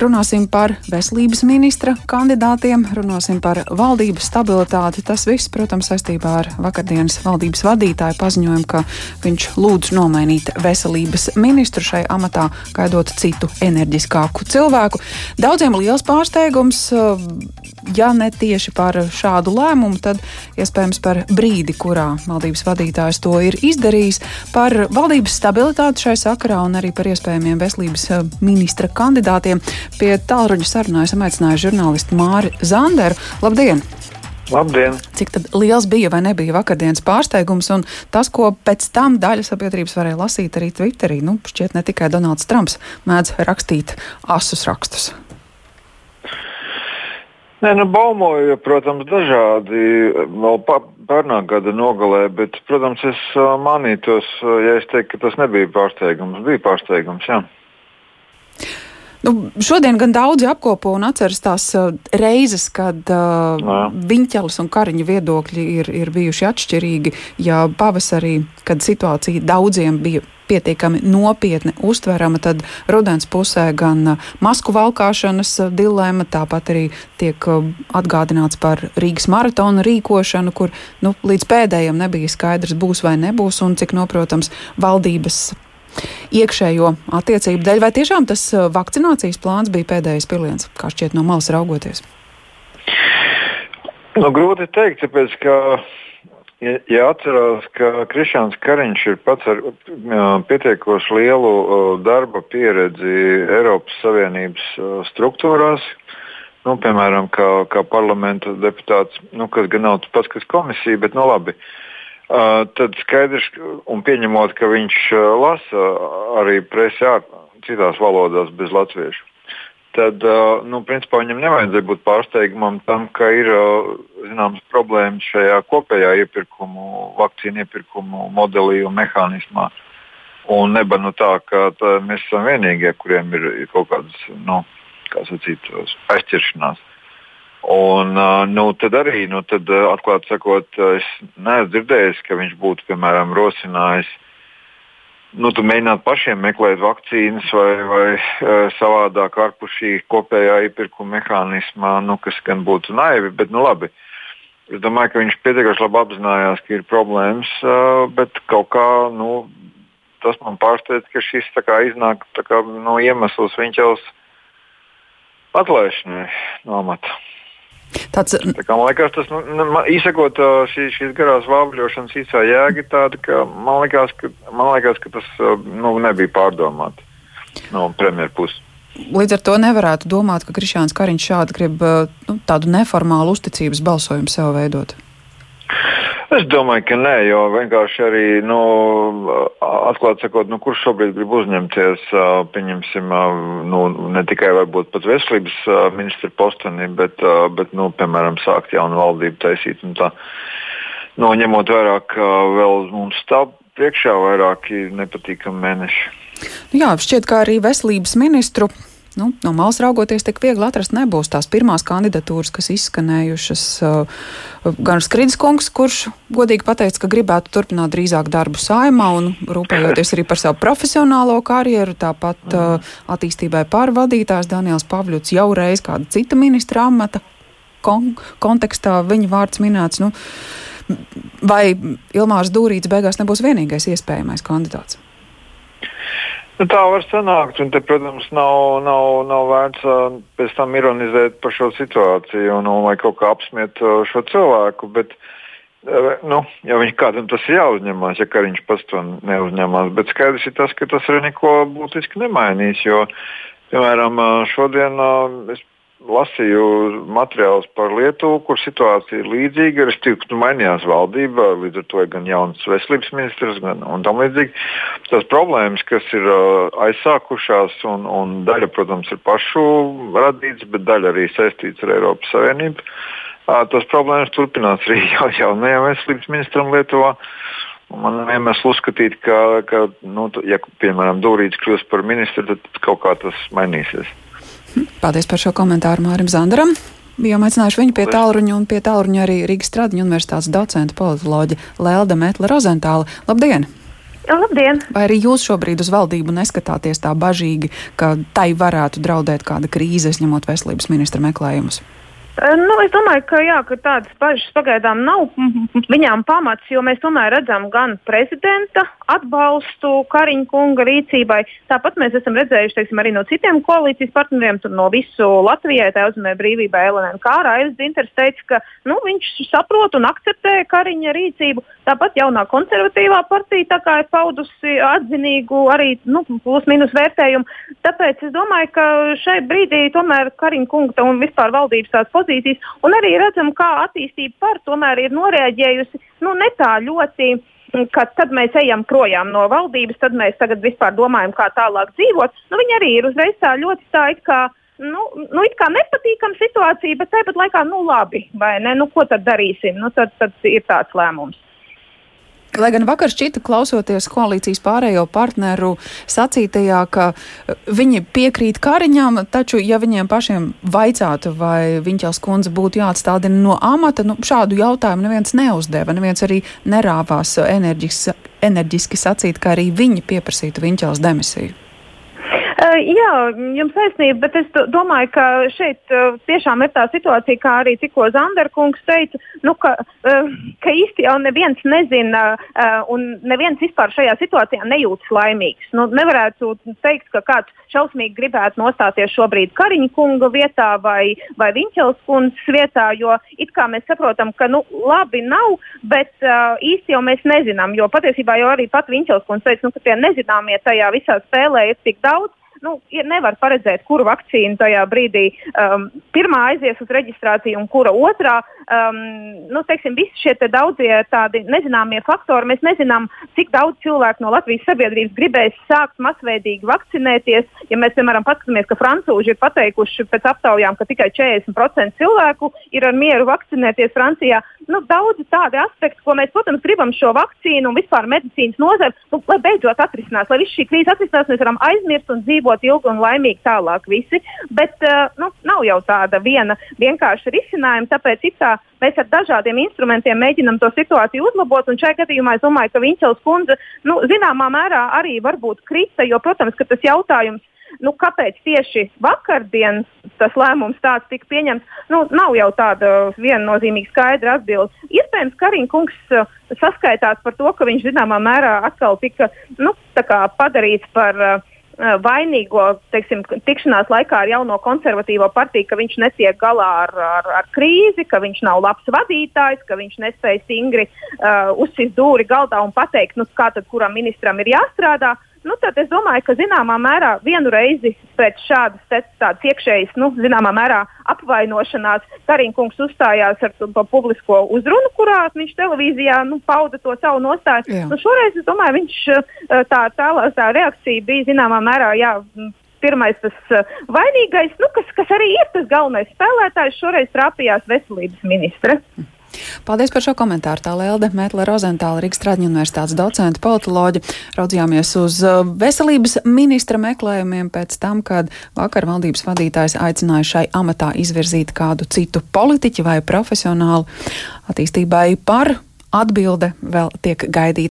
Runāsim par veselības ministra kandidātiem, runāsim par valdības stabilitāti. Tas viss, protams, saistībā ar vakardienas valdības vadītāju paziņojumu, ka viņš lūdz nomainīt veselības ministru šai amatā, gaidot citu enerģiskāku cilvēku. Daudziem liels pārsteigums, ja ne tieši par šādu lēmumu, tad iespējams par brīdi, kurā valdības vadītājs to ir izdarījis, par valdības stabilitāti šai sakarā un arī par iespējamiem veselības ministra kandidātiem. Pie tālruņa sarunā esam aicinājuši žurnālistu Māri Zanderu. Labdien! Labdien! Cik liels bija vai nebija vakardienas pārsteigums, un tas, ko pēc tam daļa sabiedrības varēja lasīt arī Twitterī, nu, šķiet ne tikai Donalds Trumps mēdz rakstīt asus rakstus. Nē, nu, baumoju, protams, dažādi vēl pērnā gada nogalē, bet, protams, es manītos, ja es teiktu, ka tas nebija pārsteigums. Bija pārsteigums, jā. Nu, šodien gan daudzi apkopo un atceras tās uh, reizes, kad uh, Viņķelis un Kariņa viedokļi ir, ir bijuši atšķirīgi. Ja pavasarī, kad situācija daudziem bija pietiekami nopietni uztverama, tad rudens pusē gan uh, masku valkāšanas uh, dilēma, tāpat arī tiek atgādināts par Rīgas maratona rīkošanu, kur nu, līdz pēdējiem nebija skaidrs, būs vai nebūs, un cik noprotams valdības iekšējo attiecību dēļ. Vai tiešām tas uh, vakcinācijas plāns bija pēdējais piliens, kā šķiet no malas raugoties? Nu, grūti teikt, tāpēc, ka, ja, ja ka Krišāns Kariņš ir pats ar pietiekoši lielu darba pieredzi Eiropas Savienības struktūrās, nu, piemēram, kā, kā parlamenta deputāts, nu, kas gan nav pats, kas komisija, bet nu labi. Uh, tad skaidrs, un pieņemot, ka viņš uh, lasa arī presi citās valodās bez latviešu, tad uh, nu, principā viņam nevajadzēja būt pārsteigumam tam, ka ir zināmas problēmas šajā kopējā iepirkumu, vakcīnu iepirkumu modelī un mehānismā. Un neba nu tā, ka tā, mēs esam vienīgie, kuriem ir kaut kādas nu, kā sacīt, aizķeršanās. Un, nu, tad arī, nu, tad, atklāti sakot, es neesmu dzirdējis, ka viņš būtu, piemēram, rosinājis nu, mēģināt pašiem meklēt vakcīnas vai, vai savādāk ārpus šī kopējā iepirkuma mehānismā, nu, kas gan būtu naivi, bet nu, labi. Es domāju, ka viņš pietiekami labi apzinājās, ka ir problēmas, bet kaut kā nu, tas man pārsteidz, ka šis kā, iznāk kā, no iemesls viņas atlaišanai no amata. Tāds... Tā kā, man liekas, tas, nu, nu izsakot šī, šīs garās vābļošanas īsā jēga, tāda, ka man liekas, ka, man liekas, ka tas nu, nebija pārdomāti no premjeras puses. Līdz ar to nevarētu domāt, ka Krišāns Kariņš šādi grib nu, tādu neformālu uzticības balsojumu sev veidot. Es domāju, ka nē, jo vienkārši arī, nu, atklāti sakot, nu, kurš šobrīd grib uzņemties, pieņemsim, nu, ne tikai varbūt pat veselības ministra posteni, bet, bet nu, piemēram, sākt jaunu valdību taisīt. Nu, ņemot vērā, ka vēl mums stāv priekšā vairāki nepatīkami mēneši. Jā, šķiet, ka arī veselības ministru Nu, no malas raugoties, tik viegli atrast nebūs tās pirmās kandidatūras, kas izskanējušas. Uh, gan Skridis kungs, kurš godīgi pateica, ka gribētu turpināt drīzāk darbu saimā un rūpējoties arī par savu profesionālo karjeru, tāpat uh, attīstībai pārvadītājs Daniels Pavļuts jau reiz kāda cita ministra amata kon kontekstā viņa vārds minēts. Nu, vai Ilmārs Dūrīts beigās nebūs vienīgais iespējamais kandidāts? Nu, tā var sanākt, un te, protams, nav, nav, nav vērts uh, pēc tam ironizēt par šo situāciju un, un lai kaut kā apsmiet uh, šo cilvēku. Bet, uh, nu, ja viņš kādam tas ir jāuzņemās, ja viņš pats to neuzņemās, bet skaidrs ir tas, ka tas arī neko būtiski nemainīs. Jo, piemēram, šodien es lasīju materiālus par Lietuvu, kur situācija ir līdzīga. Respektīvi, nu, mainījās valdība, līdz ar to ir gan jauns veselības ministrs, gan tam līdzīgi. Tās problēmas, kas ir uh, aizsākušās, un, un daļa, protams, ir pašu radītas, bet daļa arī saistīta ar Eiropas Savienību. Uh, tas problēmas turpinās arī jau, jaunajam veselības ministram Lietuvā. Man vienmēr uzskatīt, ka, ka nu, ja, piemēram, Dūrīts kļūs par ministru, tad kaut kā tas mainīsies. Paldies par šo komentāru Mārim Zandaram. Bijām aicinājuši viņu pie tālruņa un pie tālruņa arī Rīgas Stradiņa universitātes docenta politoloģa Lelda Metla Rozentāla. Labdien! Labdien! Vai arī jūs šobrīd uz valdību neskatāties tā bažīgi, ka tai varētu draudēt kāda krīze, ņemot veselības ministra meklējumus? Nu, es domāju, ka, jā, ka tādas bažas pagaidām nav viņām pamats, jo mēs tomēr redzam gan prezidenta atbalstu Kariņa kunga rīcībai. Tāpat mēs esam redzējuši teiksim, arī no citiem koalīcijas partneriem, no visu Latvijai, tā uzmanībai brīvībai, LNK Raivis Dinters teica, ka nu, viņš saprot un akceptē Kariņa rīcību. Tāpat jaunā konservatīvā partija ir paudusi atzinīgu arī nu, plus-minus vērtējumu. Tāpēc es domāju, ka šai brīdī tomēr Kariņa kunga un vispār valdības tās pozīcijas pozīcijas, un arī redzam, kā attīstība par tomēr ir noreaģējusi nu, ne tā ļoti. Kad tad mēs ejam projām no valdības, tad mēs tagad vispār domājam, kā tālāk dzīvot. Nu, viņi arī ir uzreiz tā ļoti tā, it kā, nu, nu, it kā nepatīkama situācija, bet tāpat laikā, nu, labi, vai ne? Nu, ko tad darīsim? Nu, tad, tad ir tāds lēmums. Lai gan vakar šķita, klausoties koalīcijas pārējo partneru sacītajā, ka eh, viņi piekrīt Kariņam, taču, ja viņiem pašiem vaicātu, vai Viņķels kundze būtu jāatstādina no amata, nu, šādu jautājumu neviens neuzdeva, neviens arī nerāvās enerģiski, enerģiski sacīt, ka arī viņi pieprasītu Viņķels demisiju. Uh, jā, jums taisnība, bet es domāju, ka šeit uh, tiešām ir tā situācija, kā arī tikko Zanderkungs teica, nu, ka, uh, ka īsti jau neviens nezina un neviens vispār šajā situācijā nejūtas laimīgs. Nu, nevarētu teikt, ka kāds šausmīgi gribētu nostāties šobrīd Kariņa kunga vietā vai, vai Viņķels kundzes vietā, jo it kā mēs saprotam, ka nu, labi nav, bet īsti jau mēs nezinām, jo patiesībā jau arī pat Viņķels kundze teica, nu, ka tie nezināmie tajā visā spēlē ir tik daudz nu, ir nevar paredzēt, kuru vakcīnu tajā brīdī um, pirmā aizies uz reģistrāciju un kura otrā. Um, nu, teiksim, visi šie te daudzie tādi nezināmie faktori. Mēs nezinām, cik daudz cilvēku no Latvijas sabiedrības gribēs sākt masveidīgi vakcinēties. Ja mēs, piemēram, paskatāmies, ka francūži ir pateikuši pēc aptaujām, ka tikai 40% cilvēku ir ar mieru vakcinēties Francijā, nu, daudzi tādi aspekti, ko mēs, protams, gribam šo vakcīnu un vispār medicīnas nozari, nu, lai beidzot atrisinās, lai viss šī krīze atrisinās, mēs varam aizmirst un dzīvot ilgi un laimīgi tālāk visi. Bet uh, nu, nav jau tāda viena vienkārša risinājuma, tāpēc tā, mēs ar dažādiem instrumentiem mēģinam to situāciju uzlabot. Šajā gadījumā es domāju, ka Viņķels kundze nu, zināmā mērā arī varbūt krita, jo, protams, tas jautājums nu, kāpēc tieši vakardien tas lēmums tāds tika pieņemts, nu, nav jau tāda viennozīmīga skaidra atbilde. Iespējams, ka Kariņš kungs uh, saskaitās par to, ka viņš zināmā mērā atkal tika nu, padarīts par uh, vainīgo teiksim, tikšanās laikā ar jauno konservatīvo partiju, ka viņš netiek galā ar, ar, ar krīzi, ka viņš nav labs vadītājs, ka viņš nespēja stingri uh, uzsist dūri galdā un pateikt, nu, kā tad kuram ministram ir jāstrādā. Nu, tad es domāju, ka zināmā mērā vienu reizi pēc šādas tādas iekšējas, nu, zināmā mērā apvainošanās, Kariņkungs uzstājās ar to publisko uzrunu, kurā viņš televīzijā nu, pauda to savu nostāju. Jā. Nu, šoreiz, es domāju, viņš tā, tā, tā reakcija bija zināmā mērā. Jā, Pirmais tas uh, vainīgais, nu, kas, kas arī ir tas galvenais spēlētājs, šoreiz trāpījās veselības ministre. Paldies par šo komentāru. Tā Lelde Mētla Rozentāla, Rīgas Strādņu universitātes docenta, politoloģa. Raudzījāmies uz uh, veselības ministra meklējumiem pēc tam, kad vakar valdības vadītājs aicināja šai amatā izvirzīt kādu citu politiķi vai profesionālu attīstībai par atbilde vēl tiek gaidīta.